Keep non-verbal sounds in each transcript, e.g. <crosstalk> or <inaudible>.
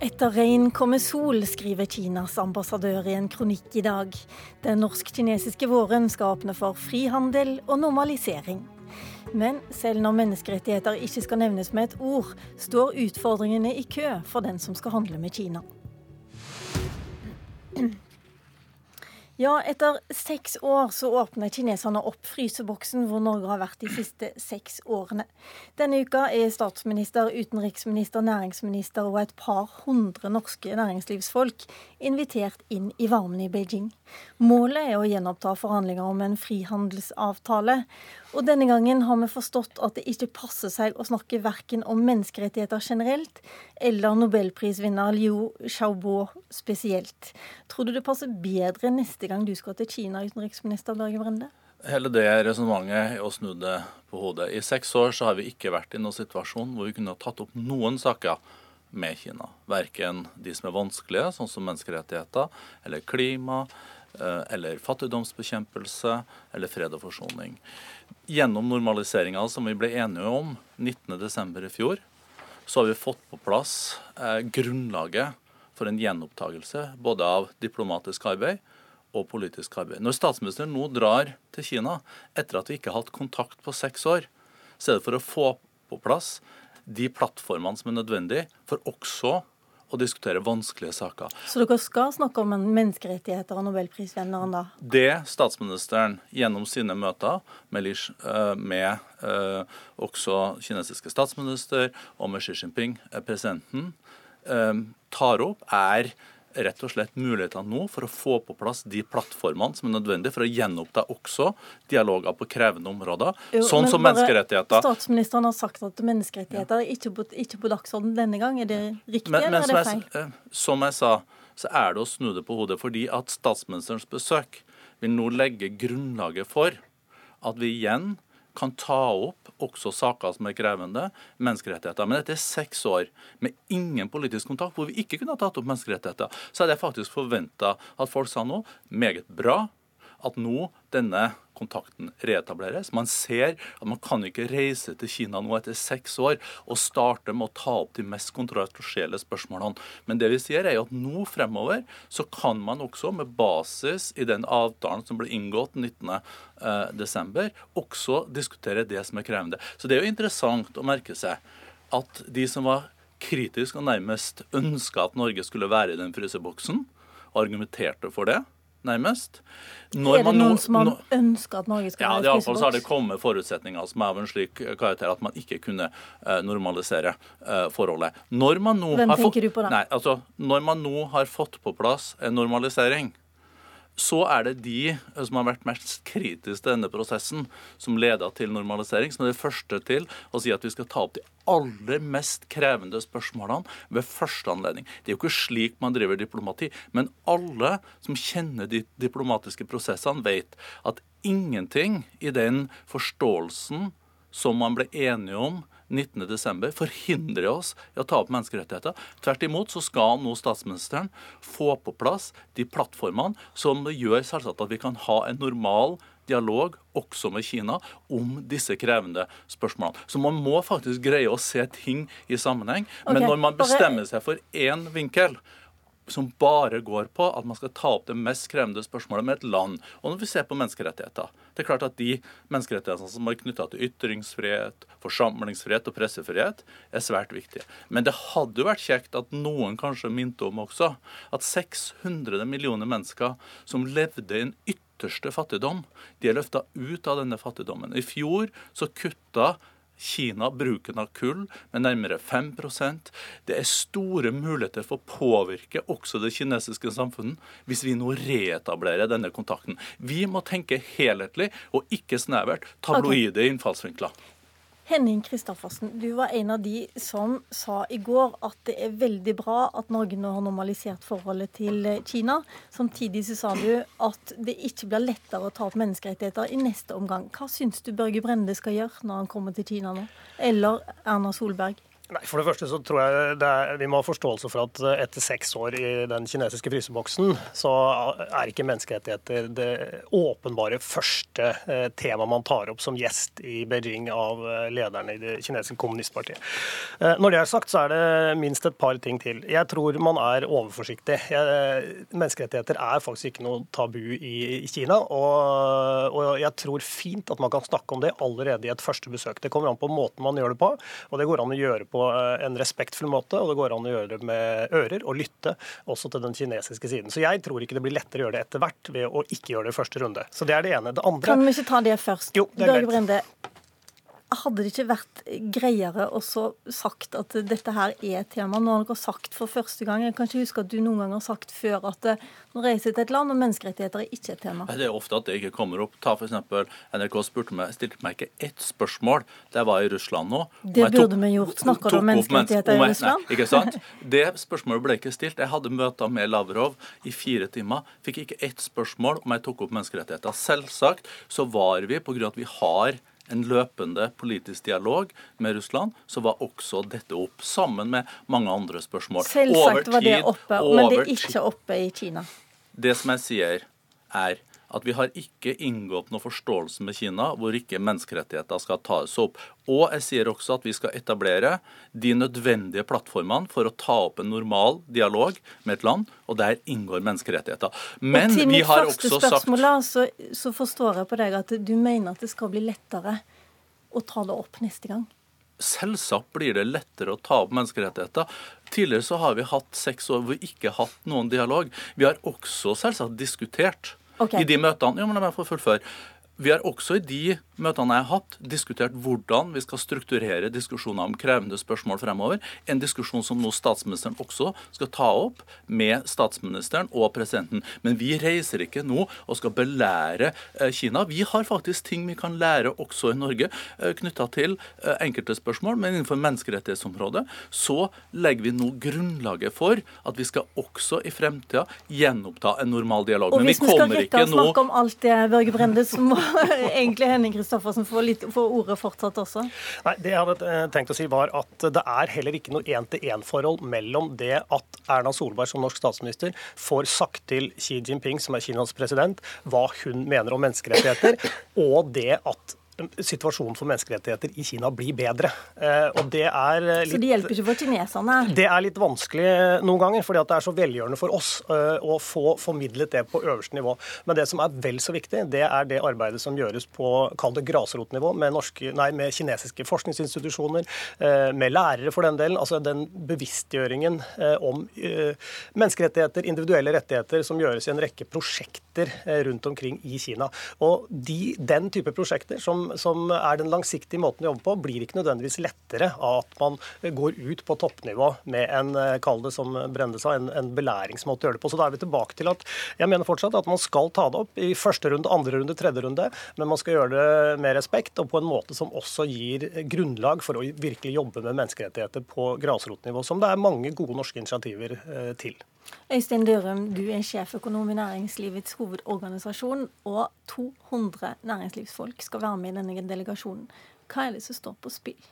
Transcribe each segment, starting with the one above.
Etter regn kommer sol, skriver Kinas ambassadør i en kronikk i dag. Den norsk-kinesiske våren skal åpne for frihandel og normalisering. Men selv når menneskerettigheter ikke skal nevnes med et ord, står utfordringene i kø for den som skal handle med Kina. Ja, etter seks år så åpner kineserne opp fryseboksen hvor Norge har vært de siste seks årene. Denne uka er statsminister, utenriksminister, næringsminister og et par hundre norske næringslivsfolk invitert inn i varmen i Beijing. Målet er å gjenoppta forhandlinger om en frihandelsavtale. Og denne gangen har vi forstått at det ikke passer seg å snakke verken om menneskerettigheter generelt eller nobelprisvinner Liu Xiaobo spesielt. Tror du det passer bedre neste gang du skal til Kina, utenriksminister Børge Brende? Hele det resonnementet er å snu det på hodet. I seks år så har vi ikke vært i noen situasjon hvor vi kunne ha tatt opp noen saker med Kina. Verken de som er vanskelige, sånn som menneskerettigheter, eller klima, eh, eller fattigdomsbekjempelse, eller fred og forsoning gjennom normaliseringa som vi ble enige om 19.12. i fjor, så har vi fått på plass eh, grunnlaget for en gjenopptakelse både av diplomatisk arbeid og politisk arbeid. Når statsministeren nå drar til Kina etter at vi ikke har hatt kontakt på seks år, så er det for å få på plass de plattformene som er nødvendige for også å diskutere vanskelige saker. Så dere skal snakke om menneskerettigheter og nobelprisvinneren da? Det statsministeren gjennom sine møter med, eh, med uh, også kinesiske statsminister og med Xi Jinping, eh, presidenten, tar opp, er rett og slett muligheter nå for å få på plass de plattformene som er nødvendige for å gjenoppta også dialoger på krevende områder, jo, sånn som menneskerettigheter. Statsministeren har sagt at menneskerettigheter er ikke på, ikke på dagsordenen denne gang. Er det riktig, men, eller er det feil? Jeg, eh, som jeg sa, så er det å snu det på hodet. Fordi at statsministerens besøk vil nå legge grunnlaget for at vi igjen kan ta opp også saker som er krevende, menneskerettigheter. Men etter seks år med ingen politisk kontakt, hvor vi ikke kunne ha tatt opp menneskerettigheter, så hadde jeg faktisk forventa at folk sa noe meget bra, at nå denne kontakten reetableres. Man ser at man kan ikke reise til Kina nå etter seks år og starte med å ta opp de mest kontroversielle spørsmålene. Men det vi sier er at nå fremover så kan man også, med basis i den avtalen som ble inngått 19.12., eh, også diskutere det som er krevende. Så det er jo interessant å merke seg at de som var kritiske og nærmest ønska at Norge skulle være i den fryseboksen, argumenterte for det nærmest. Når er det noen nå, som har ønska at Norge skal ja, være fryseboks? Ja, har det kommet forutsetninger som er av en slik karakter at man ikke kunne uh, normalisere uh, forholdet. Når man nå Hvem tenker du på da? Nei, altså, når man nå har fått på plass en normalisering, så er det de eh, som har vært mest kritiske til denne prosessen, som leder til normalisering, som er det første til å si at vi skal ta opp de aller mest krevende spørsmålene ved første anledning. Det er jo ikke slik man driver diplomati, men alle som kjenner de diplomatiske prosessene, vet at ingenting i den forståelsen som man ble enige om 19.12. forhindrer oss i å ta opp menneskerettigheter. Tvert imot så skal nå statsministeren få på plass de plattformene som gjør selvsagt at vi kan ha en normal dialog også med Kina om disse krevende spørsmålene. Så man må faktisk greie å se ting i sammenheng. Okay, Men når man bestemmer seg for én vinkel, som bare går på at man skal ta opp det mest krevende spørsmålet med et land. Og når vi ser på menneskerettigheter Det er klart at de menneskerettighetene som er knytta til ytringsfrihet, forsamlingsfrihet og pressefrihet, er svært viktige. Men det hadde jo vært kjekt at noen kanskje minte om også at 600 millioner mennesker som levde i en ytterste fattigdom, de er løfta ut av denne fattigdommen. I fjor så kutta Kina bruken av kull med nærmere 5% Det er store muligheter for å påvirke også det kinesiske samfunnet hvis vi nå reetablerer denne kontakten. Vi må tenke helhetlig og ikke snevert tabloide okay. innfallsvinkler. Henning Kristoffersen, du var en av de som sa i går at det er veldig bra at Norge nå har normalisert forholdet til eh, Kina. Samtidig så sa du at det ikke blir lettere å ta opp menneskerettigheter i neste omgang. Hva syns du Børge Brende skal gjøre når han kommer til Kina nå? Eller Erna Solberg? Nei, For det første så tror jeg er, vi må ha forståelse for at eh, etter seks år i den kinesiske fryseboksen, så er ikke menneskerettigheter det åpenbare første eh, tema man tar opp som gjest i Beijing av eh, lederne i det kinesiske kommunistpartiet. Når det er sagt, så er det minst et par ting til. Jeg tror man er overforsiktig. menneskerettigheter er faktisk ikke noe tabu i, Kina. Og, og, jeg tror fint at man kan snakke om det allerede i et første besøk. Det kommer an på måten man gjør det på, og det går an å gjøre på Eh, en respektfull måte, og det går an å gjøre det med ører og lytte også til den kinesiske siden. Så jeg tror ikke det blir lettere å gjøre det etter hvert ved å ikke gjøre det i første runde. Så det er det ene. Det andre Kan vi ikke ta det først? Jo, det er Brende, hadde det ikke vært greiere å sagt at dette her er et tema? Nå har dere sagt for første gang, jeg kan ikke huske at du noen gang har sagt før at eh, nå reiser til et land, og menneskerettigheter er ikke et tema. Det er ofte at det ikke kommer opp. Ta f.eks. NRK spurte meg, stilte meg ikke ett spørsmål da jeg var i Russland nå. Det burde vi gjort. Snakker du om menneskerettigheter i Russland? Nei, ikke sant? Det spørsmålet ble ikke stilt. Jeg hadde møter med Lavrov i fire timer. Fikk ikke ett spørsmål om jeg tok opp menneskerettigheter. Selvsagt så var vi, på grunn av at vi har en løpende politisk dialog med Russland, så var også dette opp, sammen med mange andre spørsmål. Selvsagt var det oppe, men det er ikke oppe i Kina. Det som jeg sier, er at vi har ikke inngått noe forståelse med Kina hvor ikke menneskerettigheter skal tas opp. Og jeg sier også at vi skal etablere de nødvendige plattformene for å ta opp en normal dialog med et land, og der inngår menneskerettigheter. Men vi har også sagt Til mitt første spørsmål så, så forstår jeg på deg at du mener at det skal bli lettere å ta det opp neste gang. Selvsagt blir det lettere å ta opp menneskerettigheter. Tidligere så har vi hatt seks år hvor vi ikke har hatt noen dialog. Vi har også selvsagt diskutert okay. i de møtene. Jo, men la meg få fullføre. Vi har også i de møtene jeg har hatt, diskutert hvordan vi skal strukturere diskusjoner om krevende spørsmål fremover. En diskusjon som nå statsministeren også skal ta opp med statsministeren og presidenten. Men vi reiser ikke nå og skal belære eh, Kina. Vi har faktisk ting vi kan lære også i Norge eh, knytta til eh, enkelte spørsmål. Men innenfor menneskerettighetsområdet så legger vi nå grunnlaget for at vi skal også i fremtida gjenoppta en normal dialog. Og hvis vi, vi skal rekke å snakke om alt det, Børge Brende, så må <laughs> egentlig Henning Kristoffersen få, litt, ordet fortsatt også. Nei, Det jeg hadde eh, tenkt å si var at det er heller ikke noe én-til-én-forhold mellom det at Erna Solberg som norsk statsminister får sagt til Xi Jinping, som er Kinas president, hva hun mener om menneskerettigheter, og det at situasjonen for menneskerettigheter i Kina blir bedre. Eh, og det er litt, eh, så det hjelper ikke for kineserne? Det er litt vanskelig noen ganger, fordi det er så velgjørende for oss eh, å få formidlet det på øverste nivå. Men det som er vel så viktig, det er det arbeidet som gjøres på kall det grasrotnivå med, norske, nei, med kinesiske forskningsinstitusjoner, med lærere for den delen. Altså den bevisstgjøringen om menneskerettigheter, individuelle rettigheter, som gjøres i en rekke prosjekter rundt omkring i Kina. Og de, den type prosjekter som som, er den langsiktige måten å jobbe på, blir ikke nødvendigvis lettere av at man går ut på toppnivå med en eh, kall det som Brende sa, en, en belæringsmåte å gjøre det på. Så da er vi tilbake til at jeg mener fortsatt at man skal ta det opp i første runde, andre runde, tredje runde, men man skal gjøre det med respekt og på en måte som også gir grunnlag for å virkelig jobbe med menneskerettigheter på grasrotnivå, som det er mange gode norske initiativer eh, til. Øystein Dørum, du er sjeføkonom i Næringslivets hovedorganisasjon, og 200 næringslivsfolk skal være med i denne delegasjonen. Hva er det som står på spill?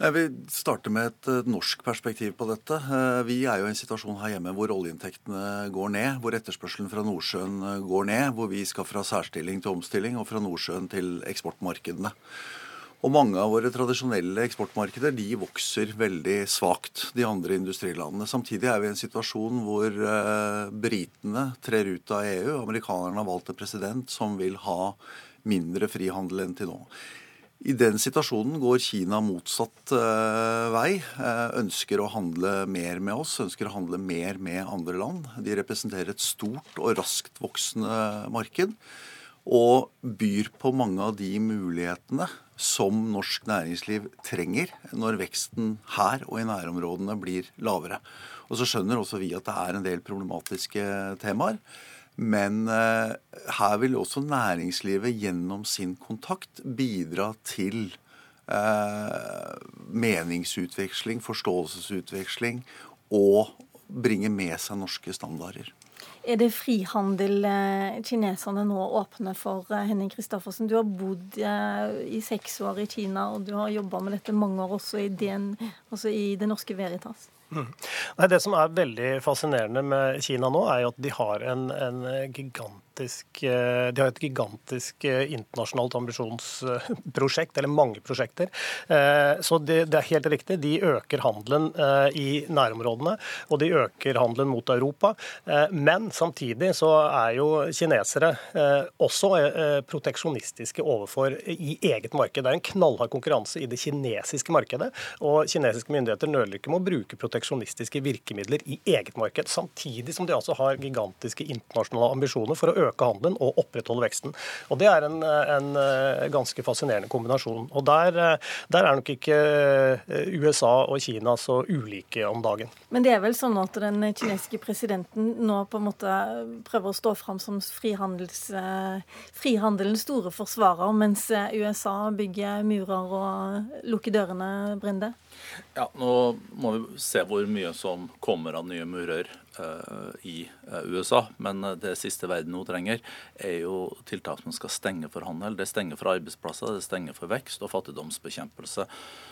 Jeg vil starte med et eh, norsk perspektiv på dette. Eh, vi er jo i en situasjon her hjemme hvor oljeinntektene går ned, hvor etterspørselen fra Nordsjøen eh, går ned, hvor vi skal fra særstilling til omstilling og fra Nordsjøen til eksportmarkedene. Og mange av våre tradisjonelle eksportmarkeder de vokser veldig svakt, de andre industrilandene. Samtidig er vi i en situasjon hvor uh, britene trer ut av EU. Amerikanerne har valgt en president som vil ha mindre frihandel enn til nå. I den situasjonen går Kina motsatt uh, vei. Uh, ønsker å handle mer med oss, ønsker å handle mer med andre land. De representerer et stort og raskt voksende marked og byr på mange av de mulighetene som norsk næringsliv trenger når veksten her og i nærområdene blir lavere. Og så skjønner også vi at det er en del problematiske temaer. Men eh, her vil også næringslivet gjennom sin kontakt bidra til eh, meningsutveksling, forståelsesutveksling og bringe med seg norske standarder. Er det frihandel eh, kineserne nå åpner for, eh, Henning Christoffersen? Du har bodd eh, i seks år i Kina, og du har jobba med dette mange år også i, den, også i Det Norske Veritas. Mm. Nei, det som er veldig fascinerende med Kina nå, er jo at de har en, en gigantisk, eh, de har et gigantisk eh, internasjonalt ambisjonsprosjekt, eller mange prosjekter. Eh, så det, det, er helt riktig. De øker handelen i nærområdene, og de øker handelen mot Europa. Men samtidig så er jo kinesere også proteksjonistiske overfor i eget marked. Det er en knallhard konkurranse i det kinesiske markedet, og kinesiske myndigheter nøler ikke med å bruke proteksjonistiske virkemidler i eget marked, samtidig som de altså har gigantiske internasjonale ambisjoner for å øke handelen og opprettholde veksten. Og Det er en, en eh, ganske fascinerende kombinasjon. Og der, eh, der, er nok ikke eh, USA og Kina så ulike om dagen. Men det er vel sånn at den kinesiske presidenten nå på en måte prøver å stå fram som frihandelens store forsvarer, mens USA bygger murer og lukker dørene, Brinde? Ja, Nå må vi se hvor mye som kommer av nye murer i uh, USA. Men uh, det siste verden nå trenger, er jo tiltak som skal stenge for handel. Det stenger for arbeidsplasser, det stenger for vekst og fattigdomsbekjempelse.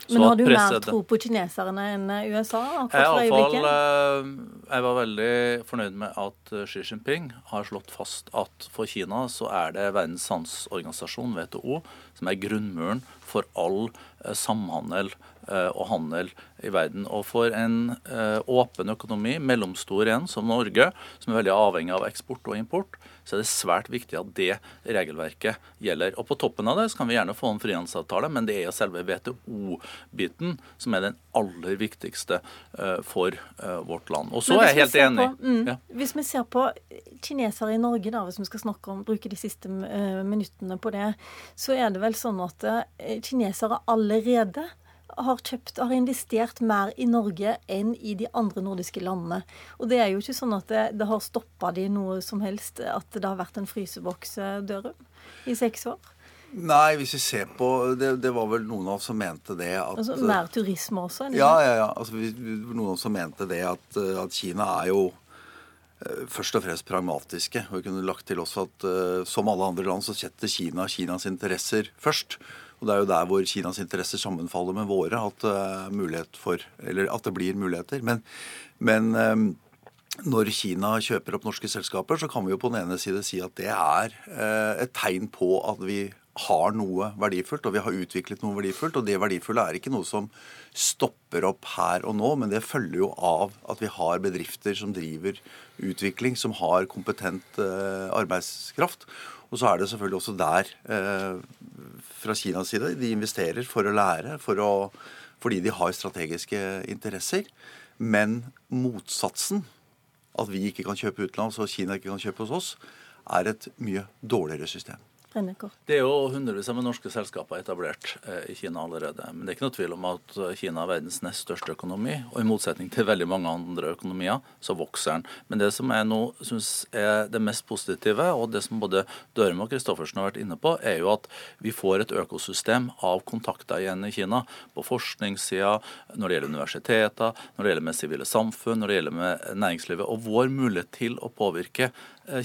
Så Men har du mer tro på kineserne enn USA? Jeg, fall, jeg var veldig fornøyd med at Xi Jinping har slått fast at for Kina så er det Verdens handelsorganisasjon, WTO, som er grunnmuren for all samhandel Eh, og handel i verden. Og for en eh, åpen økonomi, mellomstor igjen, som Norge, som er veldig avhengig av eksport og import, så er det svært viktig at det regelverket gjelder. Og På toppen av det så kan vi gjerne få en frihandelsavtale, men det er jo selve WTO-biten som er den aller viktigste uh, for uh, vårt land. Og så er jeg helt enig. På, mm, ja. Hvis vi ser på kinesere i Norge, da, hvis vi skal snakke om, bruke de siste uh, minuttene på det, så er det vel sånn at kinesere allerede har kjøpt har investert mer i Norge enn i de andre nordiske landene. Og det er jo ikke sånn at det, det har stoppa de noe som helst, at det har vært en fryseboks, Dørum, i seks år. Nei, hvis vi ser på Det, det var vel noen av oss som mente det at altså, Mer turisme også? Eller? Ja, ja, ja. Altså, noen av oss som mente det at, at Kina er jo eh, først og fremst pragmatiske. Og vi kunne lagt til også at uh, som alle andre land så setter Kina Kinas interesser først. Og Det er jo der hvor Kinas interesser sammenfaller med våre, at, uh, for, at det blir muligheter. Men, men når Kina kjøper opp norske selskaper, så kan vi jo på den ene side si at det er et tegn på at vi har noe verdifullt, og vi har utviklet noe verdifullt. Og det verdifulle er ikke noe som stopper opp her og nå, men det følger jo av at vi har bedrifter som driver utvikling, som har kompetent eh, arbeidskraft. Og så er det selvfølgelig også der, eh, fra Kinas side, de investerer for å lære, for å, fordi de har strategiske interesser. Men motsatsen, at vi ikke kan kjøpe utenlands og Kina ikke kan kjøpe hos oss, er et mye dårligere system. Det er jo hundrevis av norske selskaper etablert eh, i Kina allerede. Men det er ikke noe tvil om at eh, Kina er verdens nest største økonomi. Og i motsetning til veldig mange andre økonomier, så vokser den. Men det som jeg nå syns er det mest positive, og det som både Dørme og Christoffersen har vært inne på, er jo at vi får et økosystem av kontakter igjen i Kina. På forskningssida, når det gjelder universiteter, når det gjelder med sivile samfunn, når det gjelder med næringslivet. Og vår mulighet til å påvirke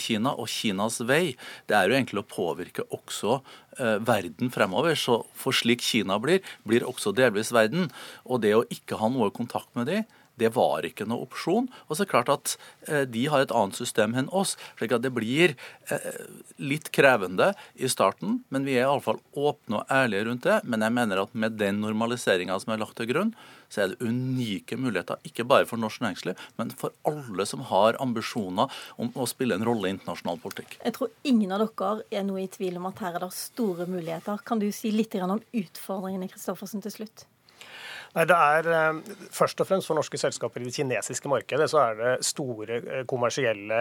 Kina og Kinas vei, det er jo egentlig å påvirke også eh, verden fremover. Så for slik Kina blir, blir også delvis verden. Og det å ikke ha noe kontakt med dem, det var ikke noe opsjon. Og så er det klart at eh, de har et annet system enn oss. slik at det blir eh, litt krevende i starten, men vi er iallfall åpne og ærlige rundt det. Men jeg mener at med den normaliseringa som er lagt til grunn, så er det unike muligheter. Ikke bare for norsk næringsliv, men for alle som har ambisjoner om å spille en rolle i internasjonal politikk. Jeg tror ingen av dere er noe i tvil om at her er det store muligheter. Kan du si litt om utfordringene Kristoffersen, til slutt? Nei, det er eh, Først og fremst for norske selskaper i det kinesiske markedet så er det store eh, kommersielle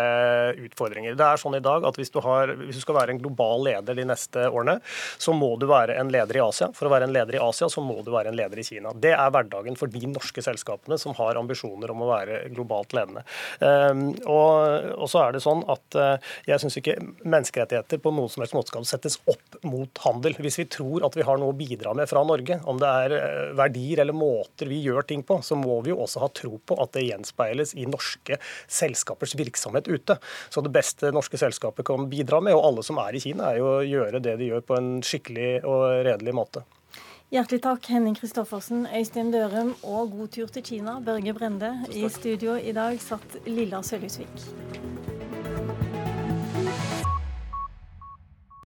utfordringer. Det er sånn i dag at hvis du, har, hvis du skal være en global leder de neste årene, så må du være en leder i Asia. For å være en leder i Asia så må du være en leder i Kina. Det er hverdagen for de norske selskapene som har ambisjoner om å være globalt ledende. Um, og, og, så er det sånn at jeg syns ikke menneskerettigheter på noen som helst måte skal settes opp mot handel. Hvis vi tror at vi har noe å bidra med fra Norge, om det er eh, verdier eller måter vi gjør ting på, så må vi jo også ha tro på at det gjenspeiles i norske selskapers virksomhet ute. Så det beste norske selskapet kan bidra med, og alle som er i Kina, er jo å gjøre det de gjør på en skikkelig og redelig måte. Hjertelig takk, Henning Christoffersen, Øystein Dørum, og god tur til Kina, Børge Brende. I studio i dag satt Lilla Sølhusvik.